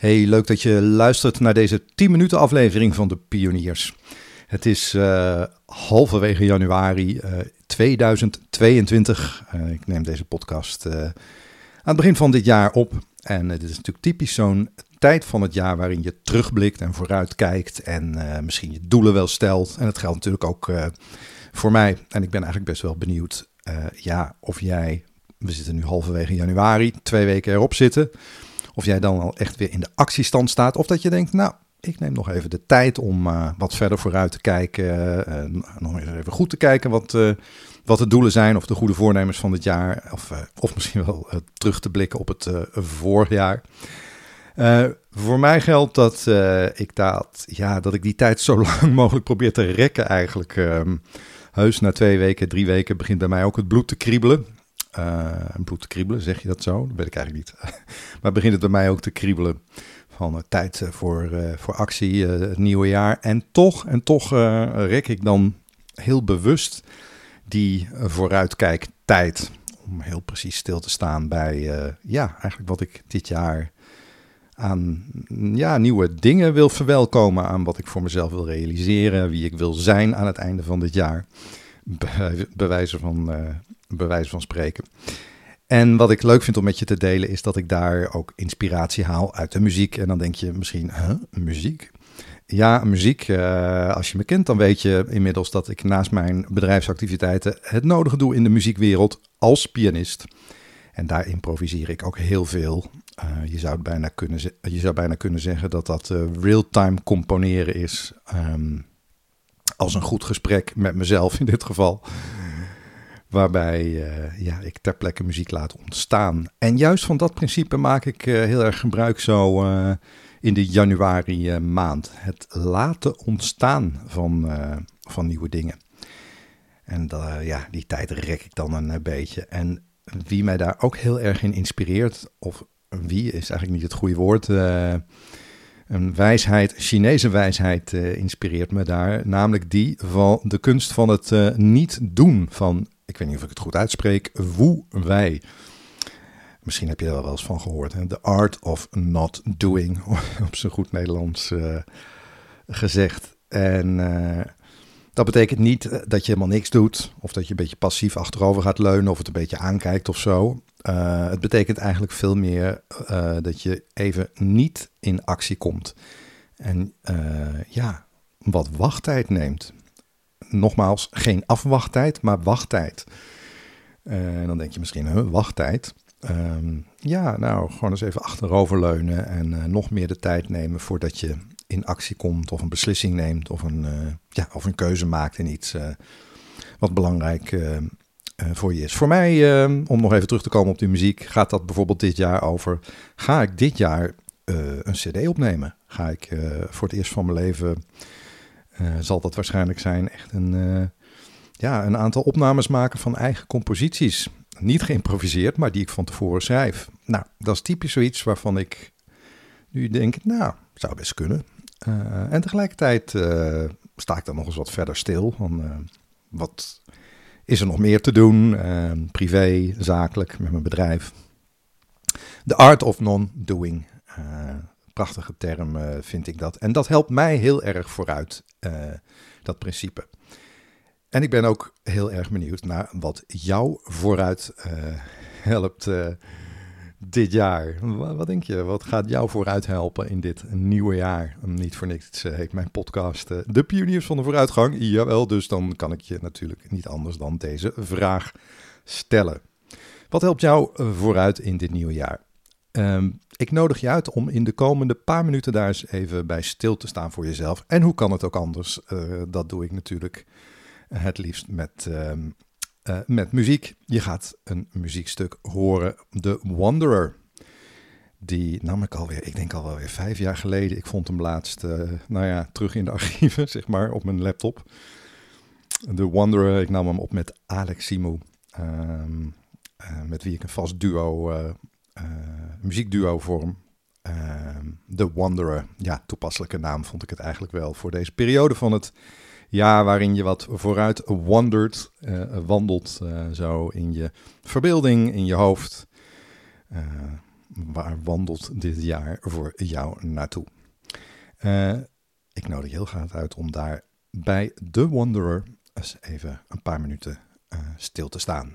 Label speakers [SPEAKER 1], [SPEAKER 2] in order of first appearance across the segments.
[SPEAKER 1] Hey, leuk dat je luistert naar deze 10 minuten aflevering van de Pioniers. Het is uh, halverwege januari uh, 2022. Uh, ik neem deze podcast aan het begin van dit jaar op. En het is natuurlijk typisch zo'n tijd van het jaar waarin je terugblikt en vooruitkijkt. En misschien je doelen wel stelt. En dat geldt natuurlijk ook voor mij. En ik ben eigenlijk best wel benieuwd ja, of jij, we zitten nu halverwege januari, twee weken erop zitten of jij dan al echt weer in de actiestand staat. Of dat je denkt, nou, ik neem nog even de tijd om uh, wat verder vooruit te kijken. Uh, nog even goed te kijken wat, uh, wat de doelen zijn. Of de goede voornemens van het jaar. Of, of misschien wel terug te blikken op het vorig jaar. voor mij geldt dat, ik dat, ja, dat ik die tijd zo lang mogelijk probeer te rekken eigenlijk. Um, heus, na twee weken, drie weken begint bij mij ook het bloed te kriebelen. Uh, bloed te kriebelen, zeg je dat zo? Dat weet ik eigenlijk niet. maar begint het bij mij ook te kriebelen van uh, tijd voor, uh, voor actie, het nieuwe jaar. En toch, en toch rek ik dan heel bewust die vooruitkijktijd. Om heel precies stil te staan bij, ja, eigenlijk wat ik dit jaar aan ja, nieuwe dingen wil verwelkomen. Aan wat ik voor mezelf wil realiseren, wie ik wil zijn aan het einde van dit jaar. Bij, van bewijs van spreken. En wat ik leuk vind om met je te delen is dat ik daar ook inspiratie haal uit de muziek. En dan denk je misschien, muziek? Ja, muziek. Uh, als je me kent, dan weet je inmiddels dat ik naast mijn bedrijfsactiviteiten het nodige doe in de muziekwereld als pianist. En daar improviseer ik ook heel veel. Uh, je, zou bijna kunnen, je zou bijna kunnen zeggen dat dat uh, real-time componeren is. Um, als een goed gesprek met mezelf in dit geval. Waarbij uh, ja, ik ter plekke muziek laat ontstaan. En juist van dat principe maak ik uh, heel erg gebruik zo uh, in de januari maand. Het laten ontstaan van, van nieuwe dingen. En ja, die tijd rek ik dan een beetje. En wie mij daar ook heel erg in inspireert, of wie is eigenlijk niet het goede woord. een wijsheid, Chinese wijsheid inspireert me daar. Namelijk die van de kunst van het niet doen van ik weet niet of ik het goed uitspreek, Wu Wei. Misschien heb je er wel eens van gehoord. Hè? The Art of Not Doing, op zijn goed Nederlands uh, gezegd. En uh, dat betekent niet eh, dat je helemaal niks doet, of dat je een beetje passief achterover gaat leunen, of het een beetje aankijkt of zo. Het betekent eigenlijk veel meer dat je even niet in actie komt. En ja, wat wachttijd neemt nogmaals, geen afwachttijd, maar wachttijd. En dan denk je misschien, huh, wachttijd. Um, ja, nou, gewoon eens even achteroverleunen en uh, nog meer de tijd nemen voordat je in actie komt of een beslissing neemt of een, uh, ja, of een keuze maakt in iets wat belangrijk voor je is. Voor mij, ehm, om nog even terug te komen op die muziek, gaat dat bijvoorbeeld dit jaar over, ga ik dit jaar een cd opnemen? Ga ik voor het eerst van mijn leven zal dat waarschijnlijk zijn echt een, uh, ja, een aantal opnames maken van eigen composities. Niet geïmproviseerd, maar die ik van tevoren schrijf. Nou, dat is typisch zoiets waarvan ik nu denk, nou, zou best kunnen. Uh, en tegelijkertijd sta ik dan nog eens wat verder stil. Wat is er nog meer te doen? privé, zakelijk, met mijn bedrijf. The art of non-doing prachtige term uh, vind ik dat. En dat helpt mij heel erg vooruit, uh, dat principe. En ik ben ook heel erg benieuwd naar wat jou vooruit uh, helpt dit jaar. Wat, wat, denk je? Wat gaat jou vooruit helpen in dit nieuwe jaar? Niet voor niks heet mijn podcast De Pioniers van de Vooruitgang. Jawel, dus dan kan ik je natuurlijk niet anders dan deze vraag stellen. Wat helpt jou vooruit in dit nieuwe jaar? Um, ik nodig je uit om in de komende paar minuten daar eens even bij stil te staan voor jezelf. En hoe kan het ook anders? Uh, dat doe ik natuurlijk het liefst met, uh, uh, met muziek. Je gaat een muziekstuk horen, The Wanderer. Die nam ik alweer, ik denk al weer vijf jaar geleden. Ik vond hem laatst, nou ja, terug in de archieven, zeg maar, op mijn laptop. The Wanderer, ik nam hem op met Alex Simo. Um, met wie ik een vast duo muziekduo vorm. Uh, The Wanderer. Ja, toepasselijke naam vond ik het eigenlijk wel voor deze periode van het jaar waarin je wat vooruit wandert, uh, wandelt uh, zo in je verbeelding, in je hoofd. waar wandelt dit jaar voor jou naartoe? Ik nodig heel graag uit om daar bij The Wanderer eens even een paar minuten stil te staan.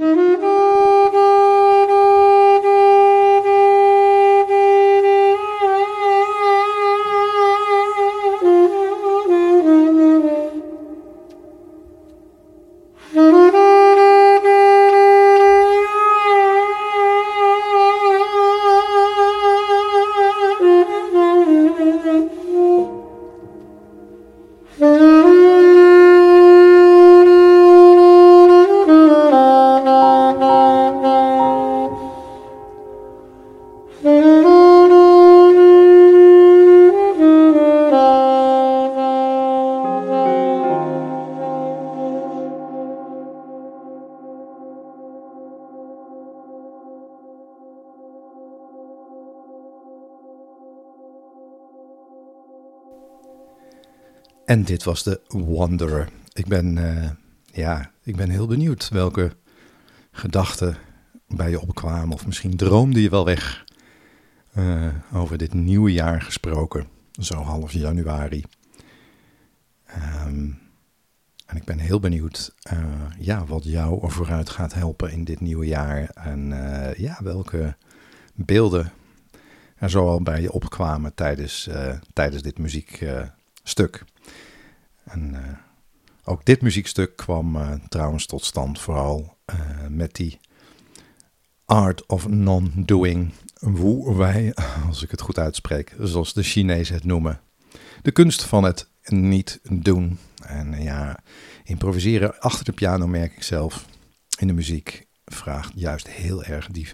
[SPEAKER 1] Mm-hmm. En dit was de Wanderer. Ik ben, uh, ja, ik ben heel benieuwd welke gedachten bij je opkwamen. Of misschien droomde je wel weg uh, over dit nieuwe jaar gesproken. Zo half januari. Um, en ik ben heel benieuwd uh, ja, wat jou vooruit gaat helpen in dit nieuwe jaar. En ja, welke beelden er zoal bij je opkwamen tijdens, tijdens dit muziekstuk. En uh, ook dit muziekstuk kwam uh, trouwens tot stand vooral uh, met die art of non-doing. Wu wij, als ik het goed uitspreek, zoals de Chinezen het noemen. De kunst van het niet doen. En ja, improviseren achter de piano merk ik zelf in de muziek vraagt juist heel erg die,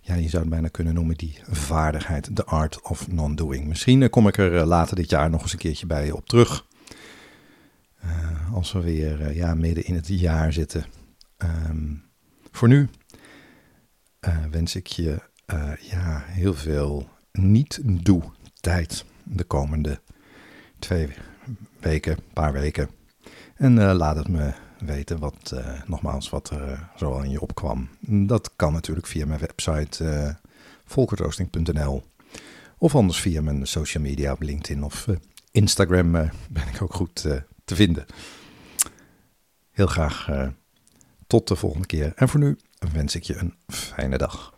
[SPEAKER 1] ja, je zou het bijna kunnen noemen die vaardigheid, de art of non-doing. Misschien kom ik er later dit jaar nog eens een keertje bij op terug. Als we weer ja, midden in het jaar zitten. Ehm, voor nu wens ik je ja, heel veel niet-doe tijd de komende twee weken, paar weken. En laat het me weten wat, uh, nogmaals, wat er uh, zo in je opkwam. Dat kan natuurlijk via mijn website uh, volkertroosting.nl of anders via mijn social media op LinkedIn of Instagram ben ik ook goed te vinden. Heel graag tot de volgende keer. En voor nu wens ik je een fijne dag.